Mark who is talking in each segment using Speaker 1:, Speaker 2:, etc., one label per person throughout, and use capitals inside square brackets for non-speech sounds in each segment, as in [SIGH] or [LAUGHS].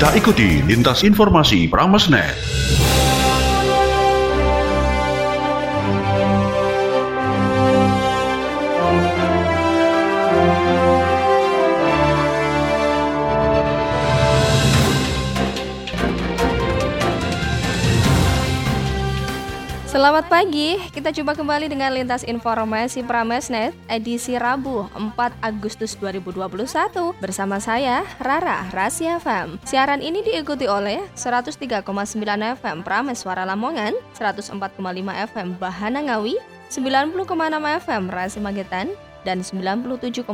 Speaker 1: Kita ikuti lintas informasi Pramesnet.
Speaker 2: Selamat pagi, kita coba kembali dengan lintas informasi Pramesnet edisi Rabu 4 Agustus 2021 bersama saya Rara Rahasia FM. Siaran ini diikuti oleh 103,9 FM Prames Suara Lamongan, 104,5 FM Bahana Ngawi, 90,6 FM Rasi Magetan, dan 97,8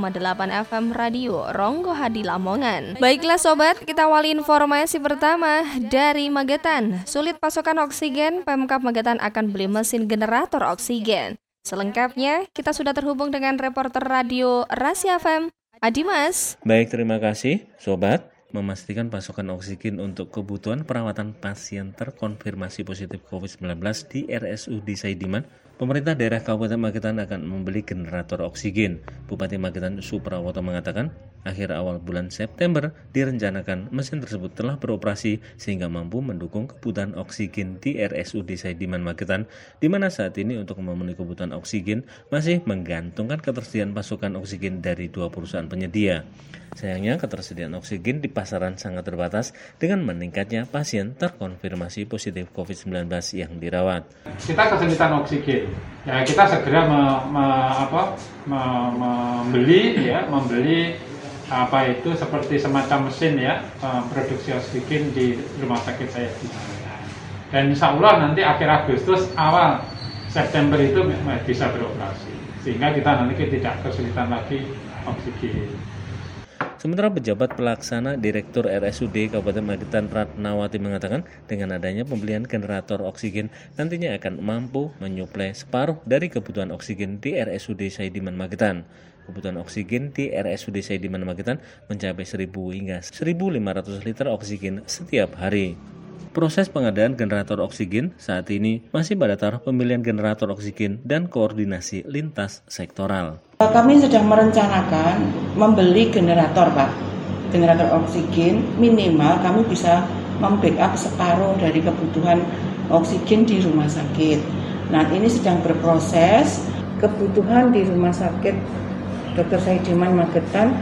Speaker 2: FM Radio Ronggo Hadi Lamongan. Baiklah sobat, kita awali informasi pertama dari Magetan. Sulit pasokan oksigen, Pemkap Magetan akan beli mesin generator oksigen. Selengkapnya, kita sudah terhubung dengan reporter radio Rasi FM, Adimas.
Speaker 3: Baik, terima kasih sobat memastikan pasokan oksigen untuk kebutuhan perawatan pasien terkonfirmasi positif COVID-19 di RSUD Saidiman Pemerintah daerah Kabupaten Magetan akan membeli generator oksigen. Bupati Magetan Suprawoto mengatakan, akhir awal bulan September direncanakan mesin tersebut telah beroperasi sehingga mampu mendukung kebutuhan oksigen di RSUD Saidiman Magetan, di mana saat ini untuk memenuhi kebutuhan oksigen masih menggantungkan ketersediaan pasokan oksigen dari dua perusahaan penyedia. Sayangnya ketersediaan oksigen di pasaran sangat terbatas dengan meningkatnya pasien terkonfirmasi positif COVID-19 yang dirawat.
Speaker 4: Kita kesulitan oksigen. Ya, kita segera me, me, apa, me, membeli ya, membeli apa itu seperti semacam mesin ya eh, produksi oksigen di rumah sakit saya di Dan insya Allah nanti akhir Agustus awal September itu bisa beroperasi sehingga kita nanti tidak kesulitan lagi oksigen.
Speaker 3: Sementara pejabat pelaksana Direktur RSUD Kabupaten Magetan Ratnawati mengatakan dengan adanya pembelian generator oksigen nantinya akan mampu menyuplai separuh dari kebutuhan oksigen di RSUD Saidiman Magetan. Kebutuhan oksigen di RSUD Saidiman Magetan mencapai 1000 hingga 1500 liter oksigen setiap hari. Proses pengadaan generator oksigen saat ini masih pada taraf pemilihan generator oksigen dan koordinasi lintas sektoral.
Speaker 5: Kami sedang merencanakan membeli generator, Pak. Generator oksigen minimal kami bisa membackup separuh dari kebutuhan oksigen di rumah sakit. Nah, ini sedang berproses. Kebutuhan di rumah sakit Dr. Saidiman Magetan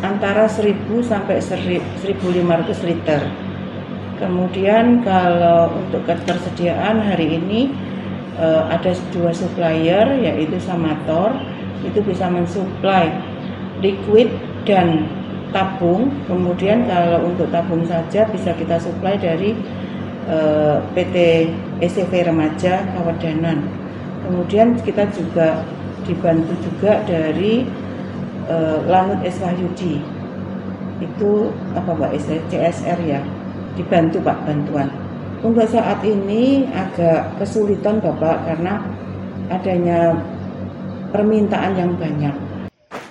Speaker 5: antara 1000 sampai 1500 liter Kemudian kalau untuk ketersediaan hari ini uh, ada dua supplier yaitu Samator itu bisa mensuplai liquid dan tabung. Kemudian kalau untuk tabung saja bisa kita suplai dari eh, PT SCV Remaja Kawedanan. Kemudian kita juga dibantu juga dari uh, Lanut Eswahyudi itu apa Mbak CSR ya dibantu Pak bantuan. Untuk saat ini agak kesulitan Bapak karena adanya permintaan yang banyak.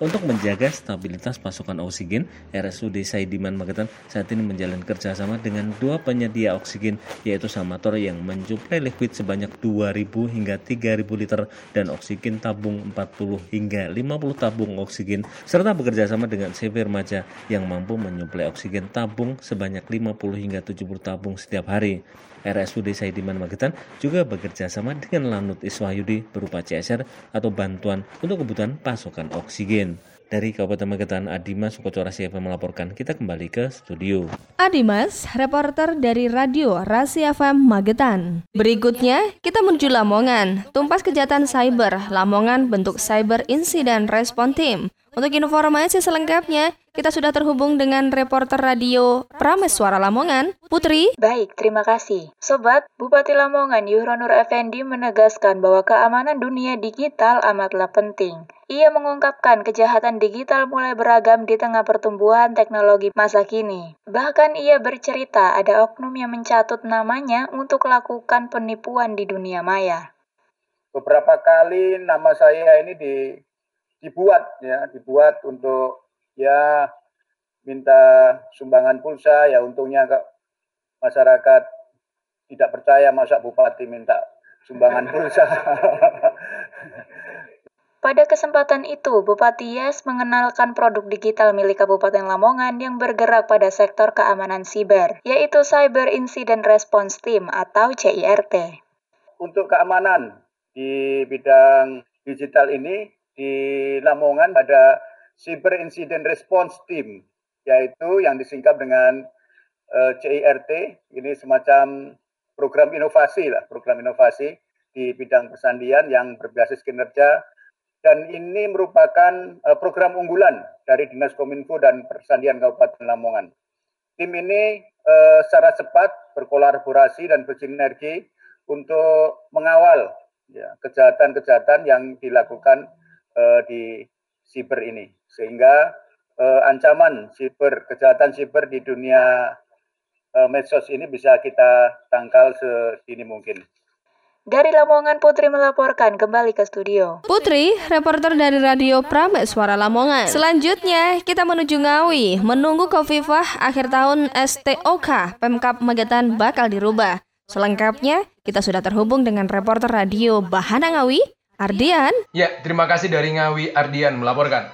Speaker 3: Untuk menjaga stabilitas pasokan oksigen, RSUD Saidiman Magetan saat ini menjalin kerjasama dengan dua penyedia oksigen, yaitu Samator yang mencuplai liquid sebanyak 2.000 hingga 3.000 liter dan oksigen tabung 40 hingga 50 tabung oksigen, serta bekerjasama dengan CV Remaja yang mampu menyuplai oksigen tabung sebanyak 50 hingga 70 tabung setiap hari. RSUD Saidiman Magetan juga bekerja sama dengan Lanut Iswahyudi berupa CSR atau bantuan untuk kebutuhan pasokan oksigen. Dari Kabupaten Magetan, Adimas Sukoco Rasi FM melaporkan. Kita kembali ke studio.
Speaker 2: Adimas, reporter dari Radio Rasi FM Magetan. Berikutnya, kita menuju Lamongan. Tumpas kejahatan cyber, Lamongan bentuk Cyber Incident Response Team. Untuk informasi selengkapnya, kita sudah terhubung dengan reporter radio Prames Suara Lamongan, Putri.
Speaker 6: Baik, terima kasih. Sobat, Bupati Lamongan Yuhronur Effendi menegaskan bahwa keamanan dunia digital amatlah penting. Ia mengungkapkan kejahatan digital mulai beragam di tengah pertumbuhan teknologi masa kini. Bahkan ia bercerita ada oknum yang mencatut namanya untuk melakukan penipuan di dunia maya.
Speaker 7: Beberapa kali nama saya ini di dibuat ya dibuat untuk ya minta sumbangan pulsa ya untungnya masyarakat tidak percaya masa bupati minta sumbangan pulsa [LAUGHS]
Speaker 6: Pada kesempatan itu, Bupati Yes mengenalkan produk digital milik Kabupaten Lamongan yang bergerak pada sektor keamanan siber, yaitu Cyber Incident Response Team atau CIRT.
Speaker 7: Untuk keamanan di bidang digital ini di Lamongan ada Cyber Incident Response Team, yaitu yang disingkat dengan uh, eh, CIRT. Ini semacam program inovasi lah, program inovasi di bidang persandian yang berbasis kinerja dan ini merupakan uh, program unggulan dari Dinas Kominfo dan Persandian Kabupaten Lamongan. Tim ini uh, secara cepat berkolaborasi dan bersinergi untuk mengawal ya, kejahatan-kejahatan yang dilakukan uh, di siber ini, sehingga ancaman siber, kejahatan siber di dunia medsos ini bisa kita tangkal sedini mungkin.
Speaker 6: Dari Lamongan, Putri melaporkan kembali ke studio.
Speaker 2: Putri, reporter dari Radio Prames Suara Lamongan. Selanjutnya, kita menuju Ngawi, menunggu Kofifah akhir tahun STOK Pemkap Magetan bakal dirubah. Selengkapnya, kita sudah terhubung dengan reporter radio Bahana Ngawi, Ardian.
Speaker 8: Ya, terima kasih dari Ngawi, Ardian melaporkan.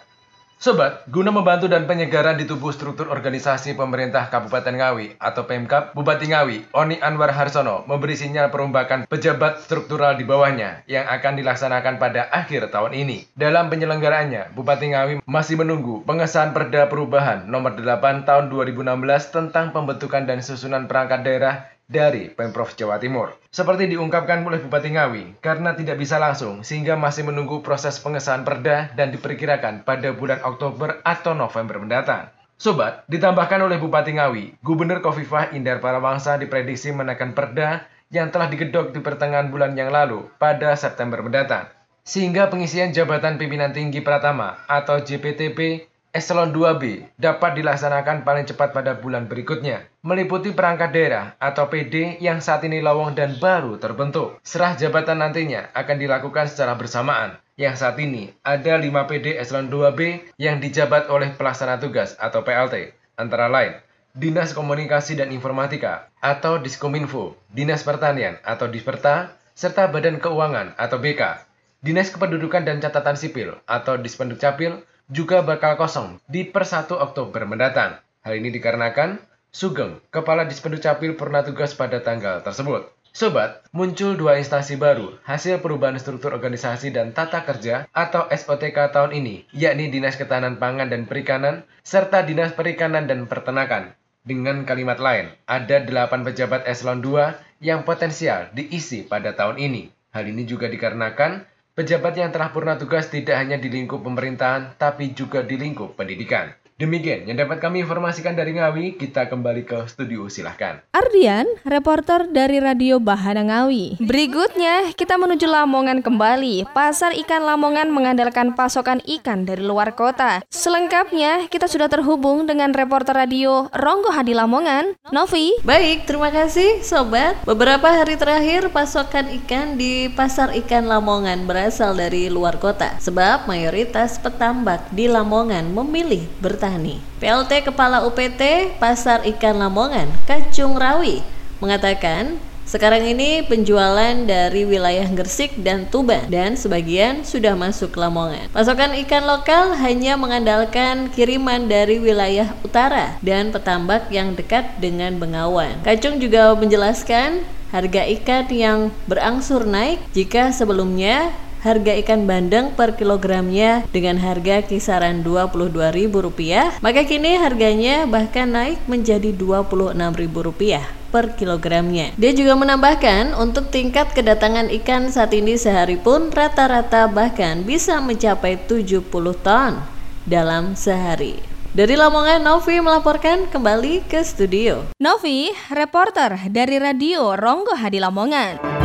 Speaker 8: Sobat, guna membantu dan penyegaran di tubuh struktur organisasi pemerintah Kabupaten Ngawi atau Pemkap, Bupati Ngawi, Oni Anwar Harsono, memberi sinyal perombakan pejabat struktural di bawahnya yang akan dilaksanakan pada akhir tahun ini. Dalam penyelenggaraannya, Bupati Ngawi masih menunggu pengesahan Perda Perubahan Nomor 8 Tahun 2016 tentang pembentukan dan susunan perangkat daerah dari Pemprov Jawa Timur. Seperti diungkapkan oleh Bupati Ngawi, karena tidak bisa langsung sehingga masih menunggu proses pengesahan perda dan diperkirakan pada bulan Oktober atau November mendatang. Sobat, ditambahkan oleh Bupati Ngawi, Gubernur Kofifah Indar Parawangsa diprediksi menekan perda yang telah digedok di pertengahan bulan yang lalu pada September mendatang. Sehingga pengisian jabatan pimpinan tinggi Pratama atau JPTP Eselon 2B dapat dilaksanakan paling cepat pada bulan berikutnya, meliputi perangkat daerah atau PD yang saat ini lowong dan baru terbentuk. Serah jabatan nantinya akan dilakukan secara bersamaan, yang saat ini ada 5 PD Eselon 2B yang dijabat oleh pelaksana tugas atau PLT, antara lain Dinas Komunikasi dan Informatika atau Diskominfo, Dinas Pertanian atau Disperta, serta Badan Keuangan atau BK, Dinas Kependudukan dan Catatan Sipil atau Dispendukcapil, juga bakal kosong di per 1 Oktober mendatang. Hal ini dikarenakan Sugeng, Kepala Dispendu Capil pernah tugas pada tanggal tersebut. Sobat, muncul dua instansi baru hasil perubahan struktur organisasi dan tata kerja atau SOTK tahun ini, yakni Dinas Ketahanan Pangan dan Perikanan serta Dinas Perikanan dan Pertenakan. Dengan kalimat lain, ada delapan pejabat eselon 2 yang potensial diisi pada tahun ini. Hal ini juga dikarenakan Pejabat yang telah purna tugas tidak hanya di lingkup pemerintahan, tapi juga di lingkup pendidikan. Demikian yang dapat kami informasikan dari Ngawi, kita kembali ke studio silahkan.
Speaker 2: Ardian, reporter dari Radio Bahana Ngawi. Berikutnya, kita menuju Lamongan kembali. Pasar ikan Lamongan mengandalkan pasokan ikan dari luar kota. Selengkapnya, kita sudah terhubung dengan reporter radio Ronggo Hadi Lamongan, Novi.
Speaker 9: Baik, terima kasih Sobat. Beberapa hari terakhir, pasokan ikan di Pasar Ikan Lamongan berasal dari luar kota. Sebab mayoritas petambak di Lamongan memilih bertambah Petani. PLT Kepala UPT Pasar Ikan Lamongan, Kacung Rawi, mengatakan sekarang ini penjualan dari wilayah Gersik dan Tuban dan sebagian sudah masuk Lamongan. Pasokan ikan lokal hanya mengandalkan kiriman dari wilayah utara dan petambak yang dekat dengan Bengawan. Kacung juga menjelaskan harga ikan yang berangsur naik jika sebelumnya harga ikan bandeng per kilogramnya dengan harga kisaran Rp22.000, maka kini harganya bahkan naik menjadi Rp26.000 per kilogramnya. Dia juga menambahkan untuk tingkat kedatangan ikan saat ini sehari pun rata-rata bahkan bisa mencapai 70 ton dalam sehari. Dari Lamongan, Novi melaporkan kembali ke studio.
Speaker 2: Novi, reporter dari Radio Ronggo Hadi Lamongan.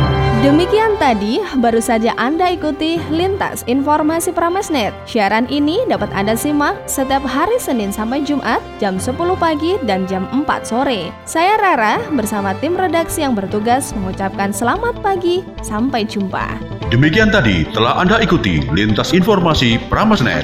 Speaker 2: Demikian tadi baru saja Anda ikuti Lintas Informasi Pramesnet. Siaran ini dapat Anda simak setiap hari Senin sampai Jumat jam 10 pagi dan jam 4 sore. Saya Rara bersama tim redaksi yang bertugas mengucapkan selamat pagi, sampai jumpa.
Speaker 1: Demikian tadi telah Anda ikuti Lintas Informasi Pramesnet.